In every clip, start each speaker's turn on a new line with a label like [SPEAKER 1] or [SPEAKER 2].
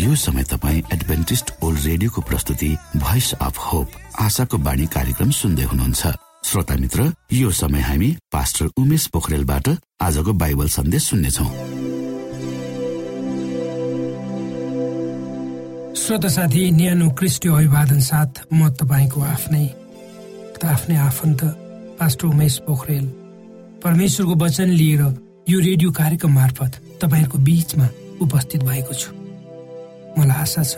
[SPEAKER 1] यो समय तपाईँ एडभेन्टिस्ट ओल्ड रेडियोको प्रस्तुति भोइस अफ होप आशाको बाणी कार्यक्रम सुन्दै हुनुहुन्छ। श्रोता मित्र यो समय हामी पास्टर उमेश पोखरेलबाट आजको बाइबल सन्देश सुन्नेछौ।
[SPEAKER 2] श्रोता साथी न्यानो क्रिस्टियो अभिवादन साथ म तपाईँको आफ्नै आफ्नै आफन्त पास्टर उमेश पोखरेल। परमेश्वरको वचन लिएर यो रेडियो कार्यक्रम मार्फत तपाईँहरूको बिचमा उपस्थित भएको छु। मलाई आशा छ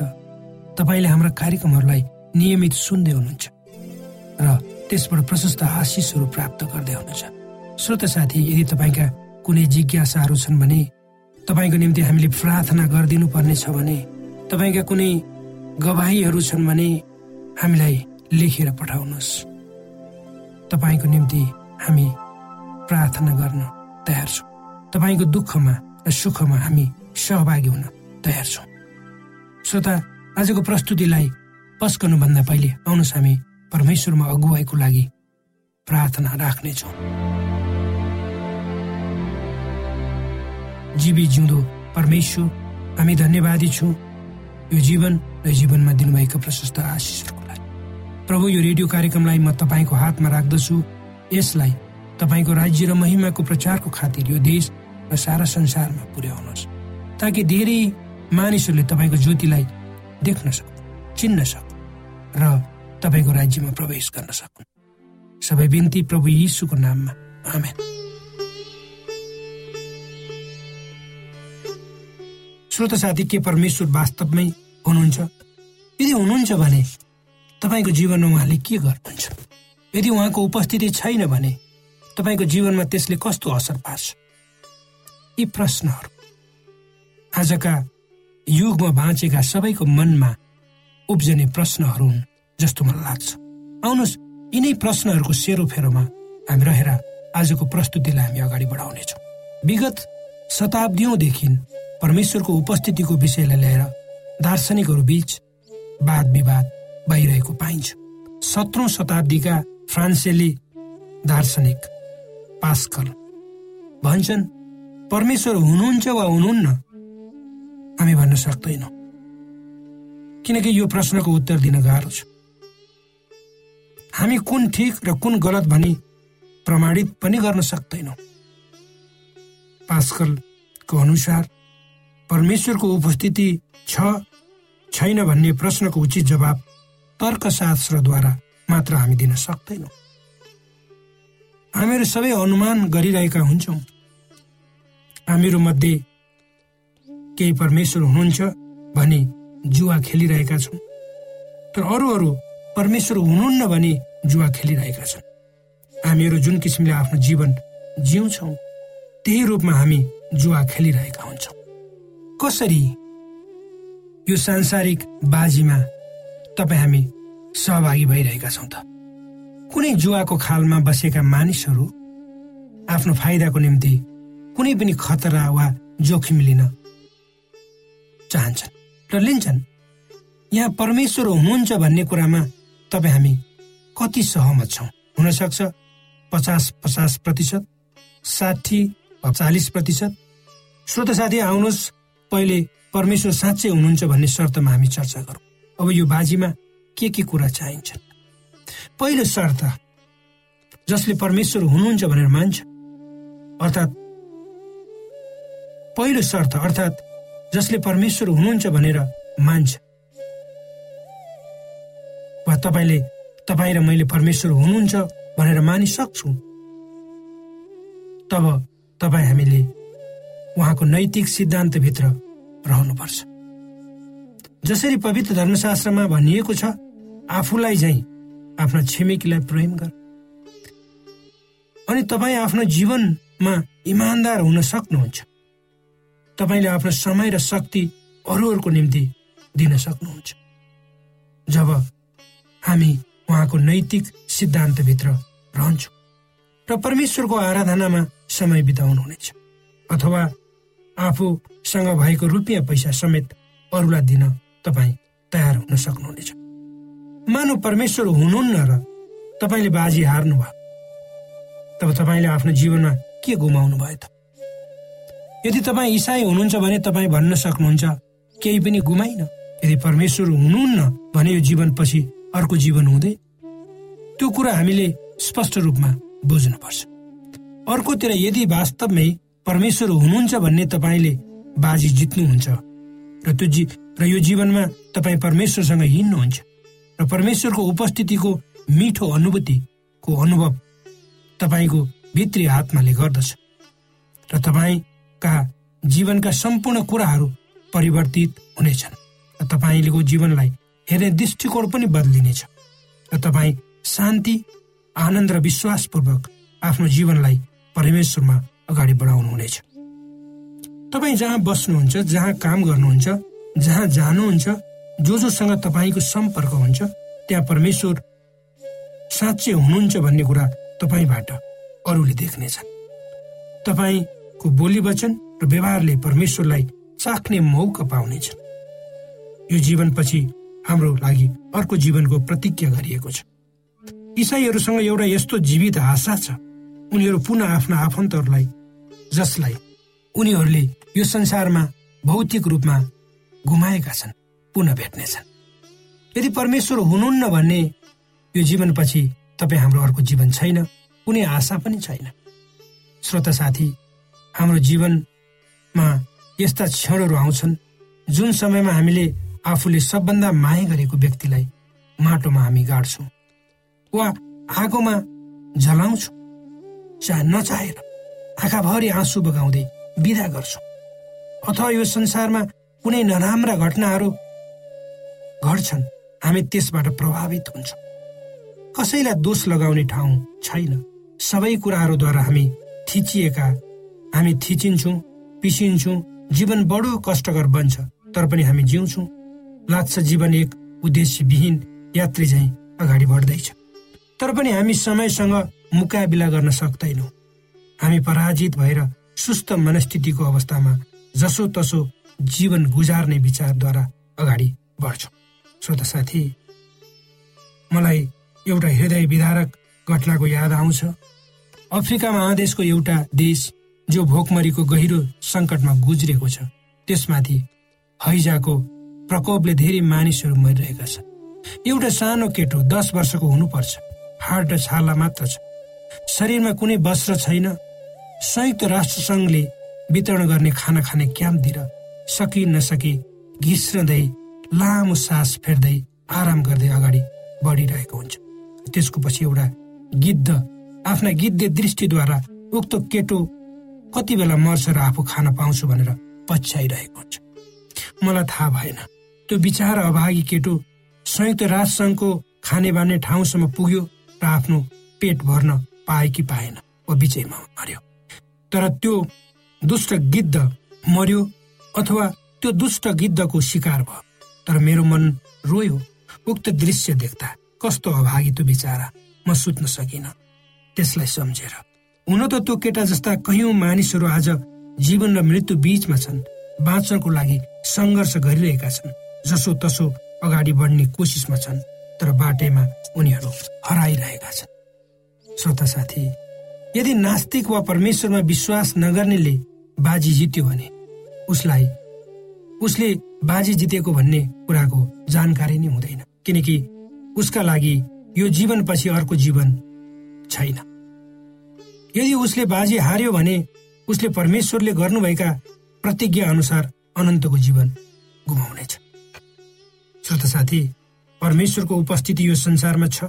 [SPEAKER 2] तपाईँले हाम्रा कार्यक्रमहरूलाई नियमित सुन्दै हुनुहुन्छ र त्यसबाट प्रशस्त आशिषहरू प्राप्त गर्दै हुनुहुन्छ। श्रोत साथी यदि तपाईँका कुनै जिज्ञासाहरू छन् भने तपाईँको निम्ति हामीले प्रार्थना गरिदिनु पर्ने छ भने तपाईँका कुनै गवाहीहरू छन् भने हामीलाई लेखेर पठाउनुहोस्। तपाईँको निम्ति हामी प्रार्थना गर्न तयार छौँ। तपाईँको दुःखमा र सुखमा हामी सहभागी हुन तयार छौँ। श्रोता आजको प्रस्तुतिलाई पस्कनुभन्दा पहिले आउनुहोस् हामी परमेश्वरमा अगुवाईको लागि प्रार्थना राख्नेछौँ। जीवी जिउँदो परमेश्वर हामी धन्यवादी छौँ। यो जीवन र जीवनमा दिनुभएका प्रशस्त आशिषहरूको लागि। प्रभु यो रेडियो कार्यक्रमलाई म तपाईँको हातमा राख्दछु। यसलाई तपाईँको राज्य र महिमाको प्रचारको खातिर यो देश र सारा संसारमा पुर्याउनुहोस्। ताकि धेरै मानिसहरूले तपाईँको ज्योतिलाई देख्न सक्नु चिन्न सक्नु र तपाईँको राज्यमा प्रवेश गर्न सक्नु। सबै बिन्ती प्रभु यीशुको नाममा। आमेन। श्रोत साथी के परमेश्वर वास्तवमै हुनुहुन्छ? यदि हुनुहुन्छ भने तपाईँको जीवनमा उहाँले के गर्नुहुन्छ? यदि उहाँको उपस्थिति छैन भने तपाईँको जीवनमा त्यसले कस्तो असर पार्छ? यी प्रश्नहरू आजका युगमा बाँचेका सबैको मनमा उब्जने प्रश्नहरू हुन् जस्तो मलाई लाग्छ। आउनुहोस् यिनै प्रश्नहरूको सेरोफेरोमा हामी रहेर आजको प्रस्तुतिलाई हामी अगाडि बढाउनेछौँ। विगत शताब्दीदेखि परमेश्वरको उपस्थितिको विषयलाई लिएर दार्शनिकहरू बीच वाद विवाद भइरहेको पाइन्छ। सत्रौं शताब्दीका फ्रान्सेली दार्शनिक पास्कल भन्छन् परमेश्वर हुनुहुन्छ वा हुनुहुन्न? हामी भन्न सक्दैनौँ। किनकि यो प्रश्नको उत्तर दिन गाह्रो छ। हामी कुन ठिक र कुन गलत भनी प्रमाणित पनि गर्न सक्दैनौँ। पास्कलको अनुसार परमेश्वरको उपस्थिति छ छैन भन्ने प्रश्नको उचित जवाब तर्कशास्त्रद्वारा मात्र हामी दिन सक्दैनौँ। हामीहरू सबै अनुमान गरिरहेका हुन्छौँ। हामीहरू मध्ये केही परमेश्वर हुनुहुन्छ भने जुवा खेलिरहेका छौँ तर अरू अरू परमेश्वर हुनुहुन्न भने जुवा खेलिरहेका छन्। हामीहरू जुन किसिमले आफ्नो जीवन जिउँछौँ त्यही रूपमा हामी जुवा खेलिरहेका हुन्छौँ। कसरी यो सांसारिक बाजीमा तपाईँ हामी सहभागी भइरहेका छौँ त? कुनै जुवाको खालमा बसेका मानिसहरू आफ्नो फाइदाको निम्ति कुनै पनि खतरा वा जोखिम लिन चाहन्छन् र लिन्छन्। यहाँ परमेश्वर हुनुहुन्छ भन्ने कुरामा तपाईँ हामी कति सहमत छौँ? हुनसक्छ पचास पचास प्रतिशत साठी चालिस प्रतिशत। श्रोत साथी आउनुहोस्। पहिले परमेश्वर साँच्चै हुनुहुन्छ भन्ने शर्तमा हामी चर्चा गरौँ। अब यो बाजीमा के के कुरा चाहिन्छ पहिलो शर्त जसले परमेश्वर हुनुहुन्छ भनेर मान्छ अर्थात् पहिलो शर्त अर्थात् जसले परमेश्वर हुनुहुन्छ भनेर मान्छ। वा तपाईँले तपाईँ र मैले परमेश्वर हुनुहुन्छ भनेर मानिसक्छु। तब तपाईँ हामीले उहाँको नैतिक सिद्धान्तभित्र रहनुपर्छ। जसरी पवित्र धर्मशास्त्रमा भनिएको छ आफूलाई झै आफ्ना छिमेकीलाई प्रेम गर। अनि तपाईँ आफ्नो जीवनमा इमान्दार हुन सक्नुहुन्छ। तपाईँले आफ्नो समय र शक्ति अरूहरूको निम्ति दिन सक्नुहुन्छ। जब हामी उहाँको नैतिक सिद्धान्तभित्र रहन्छौँ र परमेश्वरको आराधनामा समय बिताउनुहुनेछ अथवा आफूसँग भएको रुपियाँ पैसा समेत अरूलाई दिन तपाईँ तयार हुन सक्नुहुनेछ। मानव परमेश्वर हुनुहुन्न र तपाईँले बाजी हार्नुभयो। तब तपाईँले आफ्नो जीवनमा के गुमाउनु भयो त? यदि तपाईँ इसाई हुनुहुन्छ भने तपाईँ भन्न सक्नुहुन्छ केही पनि गुमाइन। यदि परमेश्वर हुनुहुन्न भने यो जीवनपछि अर्को जीवन हुँदै त्यो कुरा हामीले स्पष्ट रूपमा बुझ्नुपर्छ। अर्कोतिर यदि वास्तवमै परमेश्वर हुनुहुन्छ भन्ने तपाईँले बाजी जित्नुहुन्छ र त्यो जी र यो जीवनमा तपाईँ परमेश्वरसँग हिँड्नुहुन्छ र परमेश्वरको उपस्थितिको मिठो अनुभूतिको अनुभव तपाईँको भित्री आत्माले गर्दछ र तपाईँका जीवनका सम्पूर्ण कुराहरू परिवर्तित हुनेछन् र तपाईँको जीवनलाई हेर्ने दृष्टिकोण पनि बदलिनेछ र तपाईँ शान्ति आनन्द र विश्वासपूर्वक आफ्नो जीवनलाई परमेश्वरमा अगाडि बढाउनु हुनेछ। तपाईँ जहाँ बस्नुहुन्छ जहाँ काम गर्नुहुन्छ जहाँ जानुहुन्छ जो जोसँग तपाईँको सम्पर्क हुन्छ त्यहाँ परमेश्वर साँच्चै हुनुहुन्छ भन्ने कुरा तपाईँबाट अरूले देख्नेछ तपाईँको बोली वचन र व्यवहारले परमेश्वरलाई चाख्ने मौका पाउनेछ यो जीवनपछि हाम्रो लागि अर्को जीवनको प्रतिज्ञा गरिएको छ। इसाईहरूसँग एउटा यस्तो जीवित आशा छ। उनीहरू पुनः आफ्ना आफन्तहरूलाई जसलाई उनीहरूले यो संसारमा भौतिक रूपमा गुमाएका छन् पुनः भेट्नेछन्। यदि परमेश्वर हुनुहुन्न भन्ने यो जीवनपछि तपाईँ हाम्रो अर्को जीवन छैन कुनै आशा पनि छैन। श्रोता साथी हाम्रो जीवनमा यस्ता क्षणहरू आउँछन् जुन समयमा हामीले आफूले सबभन्दा माया गरेको व्यक्तिलाई माटोमा हामी गाड्छौँ वा आगोमा जलाउँछौँ चाहे नचाहेर आँखाभरि आँसु बगाउँदै विदा गर्छौँ। अथवा यो संसारमा कुनै नराम्रा घटनाहरू घट्छन् हामी त्यसबाट प्रभावित हुन्छौँ। कसैलाई दोष लगाउने ठाउँ छैन। सबै कुराहरूद्वारा हामी थिचिएका हामी थिचिन्छौँ पिसिन्छौँ जीवन बडो कष्टकर बन्छ तर पनि हामी जिउँछौँ। लाग्छ जीवन एक उद्देश्यविहीन यात्री झैँ अगाडि बढ्दैछ। तर पनि हामी समयसँग मुकाबिला गर्न सक्दैनौँ। हामी पराजित भएर सुस्त मनस्थितिको अवस्थामा जसो तसो जीवन गुजार्ने विचारद्वारा अगाडि बढ्छौँ। श्रोता साथी मलाई एउटा हृदय विधारक घटनाको याद आउँछ। अफ्रिका महादेशको एउटा देश जो भोकमरीको गहिरो सङ्कटमा गुज्रेको छ त्यसमाथि हैजाको प्रकोपले धेरै मानिसहरू मरिरहेका छन्। एउटा सानो केटो दस वर्षको हुनुपर्छ हाड र छाला मात्र छ। शरीरमा कुनै वस्त्र छैन। संयुक्त राष्ट्र सङ्घले वितरण गर्ने खाना खाने क्याम्प दिएर सकि नसकी घिस्रदै लामो सास फेर्दै आराम गर्दै अगाडि बढिरहेको हुन्छ। त्यसको पछि एउटा गिद्ध आफ्ना गिद्धे दृष्टिद्वारा उक्त केटो कति बेला मर्छ र आफू खान पाउँछु भनेर पछ्याइरहेको हुन्छ। मलाई थाहा भएन। त्यो विचार अभागी केटो संयुक्त राष्ट्र सङ्घको खाने बान्ने ठाउँसम्म पुग्यो र आफ्नो पेट भर्न पाए कि पाएन। वा बिचैमा मर्यो। तर त्यो दुष्ट गिद्ध मर्यो अथवा त्यो दुष्ट गिद्धको शिकार भयो। तर मेरो मन रोयो। उक्त दृश्य देख्दा कस्तो अभागी त्यो बिचरा म सुत्न सकिन। त्यसलाई सम्झेर हुन त त्यो केटा जस्ता कैयौँ मानिसहरू आज जीवन र मृत्यु बीचमा छन्। बाँच्नको लागि सङ्घर्ष गरिरहेका छन्। जसो तसो अगाडि बढ्ने कोसिसमा छन् तर बाटैमा उनीहरू हराइरहेका छन्। श्रोता साथी यदि नास्तिक वा परमेश्वरमा विश्वास नगर्नेले बाजी जित्यो भने उसलाई उसले बाजी जितेको भन्ने कुराको जानकारी नै हुँदैन। किनकि उसका लागि यो जीवनपछि अर्को जीवन छैन। यदि उसले बाजी हार्यो भने उसले परमेश्वरले गर्नुभएका प्रतिज्ञा अनुसार अनन्तको जीवन गुमाउनेछ। श्रोता साथी परमेश्वरको उपस्थिति यो संसारमा छ।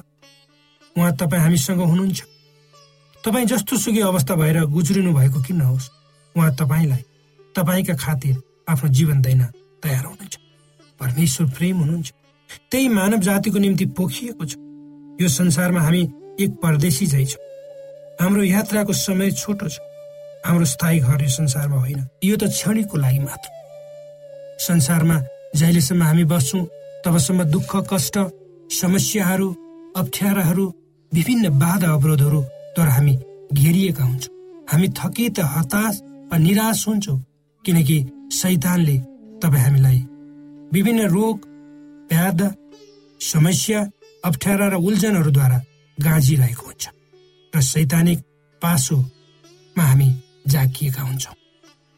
[SPEAKER 2] उहाँ तपाईँ हामीसँग हुनुहुन्छ। तपाईँ जस्तो सुकै अवस्था भएर गुज्रिनु भएको किन नहोस् उहाँ तपाईँलाई तपाईँका खातिर आफ्नो जीवन दिन तयार हुनुहुन्छ। परमेश्वर प्रेम हुनुहुन्छ। त्यही मानव जातिको निम्ति पोखिएको छ। यो संसारमा हामी एक परदेशी झै छौँ। हाम्रो यात्राको समय छोटो छ। हाम्रो स्थायी घर यो संसारमा होइन। यो त क्षणिकको लागि मात्र। संसारमा जहिलेसम्म हामी बस्छौँ तबसम्म दुःख कष्ट समस्याहरू अप्ठ्याराहरू विभिन्न बाधा अवरोधहरूद्वारा हामी घेरिएका हुन्छौँ। हामी थकित हताश वा निराश हुन्छौँ किनकि सैतानले तपाईँ हामीलाई विभिन्न रोग व्याध समस्या अप्ठ्यारा र उल्झनहरूद्वारा गाँजिरहेको हुन्छ। र सैतानिक पासोमा हामी जाकिएका हुन्छौँ।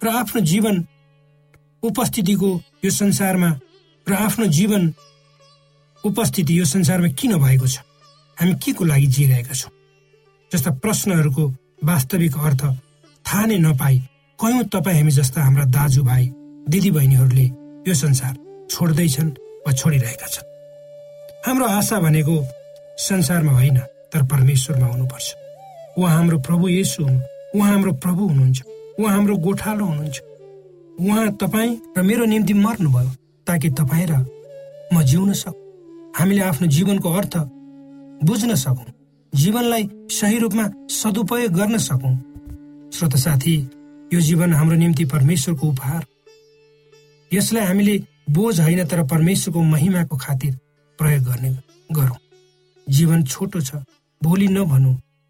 [SPEAKER 2] र आफ्नो जीवन उपस्थितिको यो संसारमा र आफ्नो जीवन उपस्थिति यो संसारमा किन भएको छ? हामी के को लागि जिइरहेका छौँ? जस्ता प्रश्नहरूको वास्तविक अर्थ थाहा नै नपाई कयौँ तपाईँ हामी जस्ता हाम्रा दाजुभाइ दिदीबहिनीहरूले यो संसार छोड्दैछन् वा छोडिरहेका छन्। हाम्रो आशा भनेको संसारमा होइन तर परमेश्वरमा हुनुपर्छ। उहाँ हाम्रो प्रभु येसु हुनु। उहाँ हाम्रो प्रभु हुनुहुन्छ। उहाँ हाम्रो गोठालो हुनुहुन्छ। उहाँ तपाईँ र मेरो निम्ति मर्नुभयो ताकि तपाईँ र म जिउन सकु। हामीले आफ्नो जीवनको अर्थ बुझ्न सकौँ। जीवनलाई सही रूपमा सदुपयोग गर्न सकौँ। श्रोत साथी यो जीवन हाम्रो निम्ति परमेश्वरको उपहार। यसलाई हामीले बोझ होइन तर परमेश्वरको महिमाको खातिर प्रयोग गर्ने गरौँ जीवन छोटो छ भोलि नभनौँ।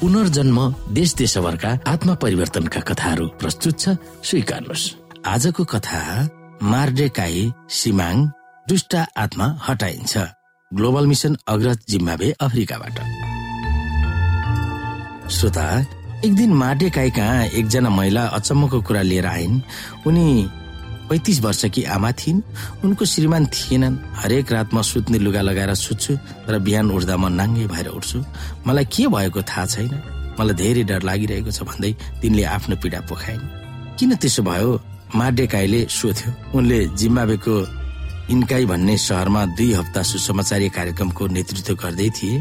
[SPEAKER 3] पुनर्जन्म देश देशभरका आत्मा परिवर्तनका कथाहरू प्रस्तुत छ। स्वीकार्नुहोस्। आजको कथा मार्डेकाई सिमाङ दुष्ट आत्मा हटाइन्छ। ग्लोबल मिसन अग्रज जिम्बावे अफ्रिकाबाट। श्रोता एक दिन मार्डेकाई कहाँ एकजना महिला अचम्मको कुरा लिएर आइन्। उनी पैतिस वर्षकी आमा थिइन्। उनको श्रीमान थिएनन्। हरेक रात म सुत्ने लुगा लगाएर सुत्छु र बिहान उठ्दा म नाङ्गे भएर उठ्छु। मलाई के भएको थाहा छैन। मलाई धेरै डर लागिरहेको छ भन्दै तिनले आफ्नो पीडा पोखाइन्। किन त्यसो भयो? मार्डेकाईले सोध्यो। उनले जिम्बावेको इन्काई भन्ने सहरमा दुई हप्ता सुसमाचारी कार्यक्रमको नेतृत्व गर्दै थिए।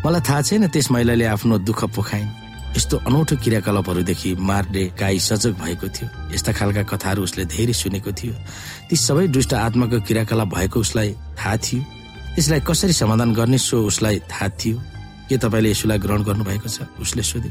[SPEAKER 3] मलाई थाहा छैन त्यस महिलाले आफ्नो दुःख पोखाइन्। यस्तो अनौठो क्रियाकलापहरूदेखि मार्ने गाई सजग भएको थियो। यस्ता खालका कथाहरू उसले धेरै सुनेको थियो। ती सबै दुष्ट आत्माको क्रियाकलाप भएको उसलाई थाहा थियो। त्यसलाई कसरी समाधान गर्ने सो उसलाई थाहा थियो। के तपाईँले यसोलाई ग्रहण गर्नुभएको छ? उसले सोधे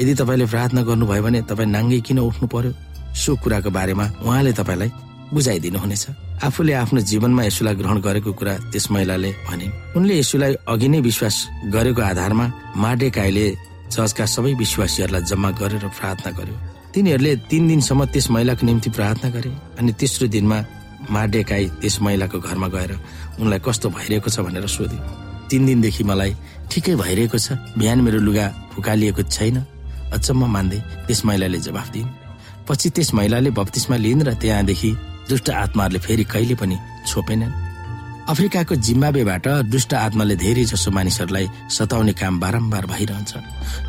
[SPEAKER 3] यदि तपाईँले प्रार्थना गर्नुभयो भने तपाईँ नाङ्गे किन उठ्नु पर्यो? सो कुराको बारेमा उहाँले तपाईँलाई बुझाइदिनुहुनेछ। आफूले आफ्नो जीवनमा यसुलाई ग्रहण गरेको कुरा त्यस महिलाले भने। उनले यसुलाई अघि नै विश्वास गरेको आधारमा मार्डेकाईले चर्चका सबै विश्वासीहरूलाई जम्मा गरेर प्रार्थना गर्यो। तिनीहरूले तीन दिनसम्म त्यस महिलाको निम्ति प्रार्थना गरे अनि तेस्रो दिनमा मार्डेकाई त्यस महिलाको घरमा गएर उनलाई कस्तो भइरहेको छ भनेर सोधे। तिन दिनदेखि मलाई ठिकै भइरहेको छ बिहान मेरो लुगा फुकालिएको छैन अचम्म मान्दै त्यस महिलाले जवाफ दिइन् पछि त्यस महिलाले बत्तिसमा लिइन् र त्यहाँदेखि दुष्ट आत्माहरूले फेरि कहिले पनि छोपेनन्। अफ्रिकाको जिम्बावेबाट दुष्ट आत्माले धेरै जसो मानिसहरूलाई सताउने काम बारम्बार भइरहन्छ।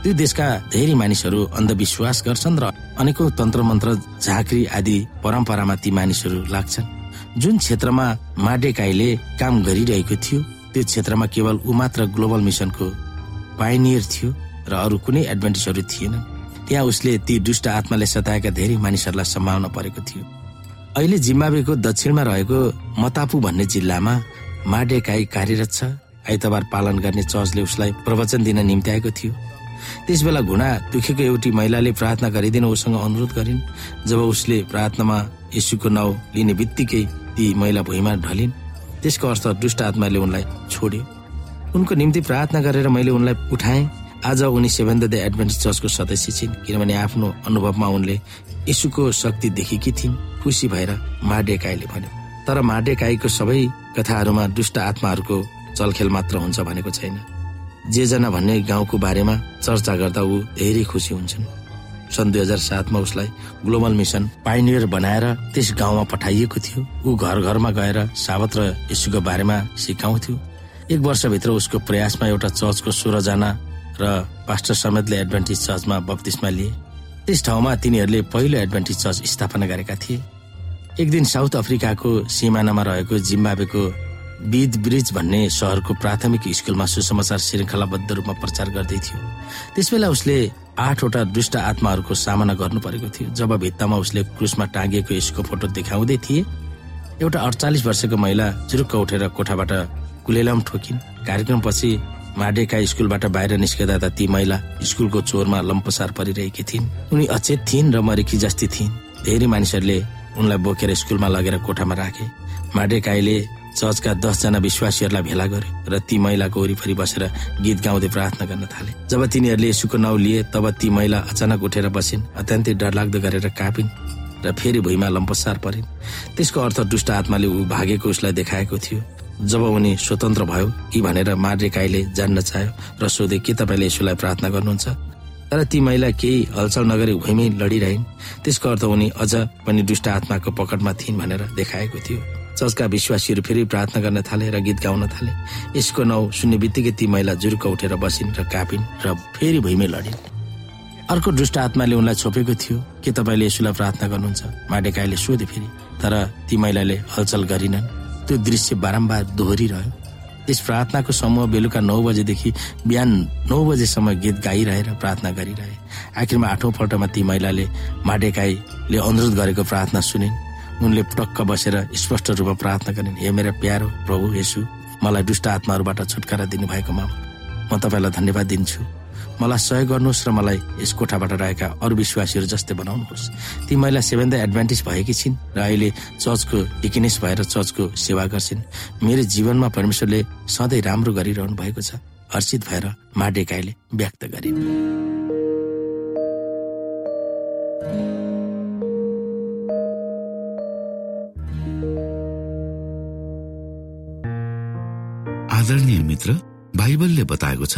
[SPEAKER 3] त्यो देशका धेरै मानिसहरू अन्धविश्वास गर्छन् र अनेकौं तन्त्र मन्त्र झाँक्री आदि परम्परामा ती मानिसहरू लाग्छन्। जुन क्षेत्रमा माडेकाईले काम गरिरहेको थियो त्यो क्षेत्रमा केवल ऊ मात्र ग्लोबल मिसनको पाइनियर थियो र अरू कुनै एडभान्टेजहरू थिएनन्। त्यहाँ उसले ती दुष्ट आत्माले सताएका धेरै मानिसहरूलाई सम्भावना परेको थियो। अहिले जिम्बावेको दक्षिणमा रहेको मतापु भन्ने जिल्लामा माडेकाई कार्यरत छ। आइतबार पालन गर्ने चर्चले उसलाई प्रवचन दिन निम्ति आएको थियो। त्यस बेला घुँडा दुखेको एउटी महिलाले प्रार्थना गरिदिन उसँग अनुरोध गरिन्। जब उसले प्रार्थनामा यशुको नाउँ लिने बित्तिकै ती महिला भुइँमा ढलिन्। त्यसको अर्थ दुष्ट आत्माले उनलाई छोड्यो। उनको निम्ति प्रार्थना गरेर मैले उनलाई उठाएँ। आज उनी सेभेन द एडभेन्टिस चर्चको सदस्य छिन् किनभने आफ्नो अनुभवमा उनले यशुको शक्ति देखेकी थिइन्। खुसी भएर माडेकाईले भन्यो तर माडेकाईको सबै कथाहरूमा दुष्ट आत्माहरूको चलखेल मात्र हुन्छ भनेको छैन। जे जना भन्ने गाउँको बारेमा चर्चा गर्दा ऊ धेरै खुसी हुन्छन्। सन् दुई हजार सातमा उसलाई ग्लोबल मिसन पाइनियर बनाएर त्यस गाउँमा पठाइएको थियो। ऊ घर घरमा गएर सावत र यशुको बारेमा सिकाउँथ्यो। एक वर्षभित्र उसको प्रयासमा एउटा चर्चको सोह्रजना र पास्टर समेतले एडभान्टेज चर्चमा बत्तिसमा लिए। त्यस ठाउँमा तिनीहरूले पहिलो एडभान्टेज चर्च स्थापना गरेका थिए। एक दिन साउथ अफ्रिकाको सिमानामा रहेको जिम्बावेको बिद ब्रिज भन्ने सहरको प्राथमिक स्कुलमा सुसमाचार श्रृङ्खलाबद्ध रूपमा प्रचार गर्दै थियो। त्यसबेला उसले आठवटा दुष्ट आत्माहरूको सामना गर्नु परेको थियो। जब भित्तामा उसले क्रुसमा टाँगिएको यसको फोटो देखाउँदै थिए एउटा अडचालिस वर्षको महिला जुरुक्क उठेर कोठाबाट कुलेलाम ठोकिन्। कार्यक्रमपछि माडेका स्कुलबाट बाहिर निस्कदा त ती महिला स्कुलको चोरमा लम्पसार परिरहेकी थिइन्। उनी अचेत थिइन् र मरेकी जस्ती थिइन्। धेरै मानिसहरूले उनलाई बोकेर स्कुलमा लगेर कोठामा राखे। माडेकाईले चर्चका दसजना विश्वासीहरूलाई भेला गर्यो र ती महिलाको वरिपरि बसेर गीत गाउँदै प्रार्थना गर्न थाले। जब तिनीहरूले यसुको नाउँ लिए तब ती महिला अचानक उठेर बसिन् अत्यन्तै डरलाग्दो गरेर कापिन् र फेरि भुइँमा लम्पसार परिन्। त्यसको अर्थ दुष्ट आत्माले ऊ भागेको उसलाई देखाएको थियो। जब उनी स्वतन्त्र भयो कि भनेर मार्रेकाईले जान्न चाह्यो र सोधे के तपाईँले यसोलाई प्रार्थना गर्नुहुन्छ? तर ती महिला केही हलचल नगरी भुइँमै लडिरहन्। त्यसको अर्थ उनी अझ पनि दुष्ट आत्माको पकडमा थिइन् भनेर देखाएको थियो। चर्चका विश्वासीहरू फेरि प्रार्थना गर्न थाले र गीत गाउन थाले। यसको नाउँ सुन्ने बित्तिकै ती महिला जुरुक उठेर बसिन् र कापिन् र फेरि भुइँमै लडिन्। अर्को दुष्ट आत्माले उनलाई छोपेको थियो के तपाईँले यसुलाई प्रार्थना गर्नुहुन्छ? माडेकाईले सोधे फेरि। तर ती महिलाले हलचल गरिनन्। त्यो दृश्य बारम्बार दोहोरिरह्यो। त्यस प्रार्थनाको समूह बेलुका नौ बजेदेखि बिहान नौ बजेसम्म गीत गाइरहेर प्रार्थना गरिरहे। आखिरमा आठौँ पल्टमा ती महिलाले माडेकाईले अनुरोध गरेको प्रार्थना सुनिन्। उनले टक्क बसेर स्पष्ट रूपमा प्रार्थना गरिन् हे मेरा प्यारो प्रभु यसु मलाई दुष्ट आत्माहरूबाट छुटकारा दिनुभएकोमा म तपाईँलाई धन्यवाद दिन्छु। मलाई सहयोग गर्नुहोस् र मलाई यस कोठाबाट रहेका अरू विश्वासीहरू जस्तै बनाउनुहोस्। ती महिला सेभेन द एडभान्टेज भएकी छिन् र अहिले चर्चको डिकिनेस भएर चर्चको सेवा गर्छिन्। मेरो जीवनमा परमेश्वरले सधैँ राम्रो गरिरहनु भएको छ। हर्षित भएर माडेकाईले व्यक्त गरिन्।
[SPEAKER 1] आदरणीय मित्र बाइबलले बताएको छ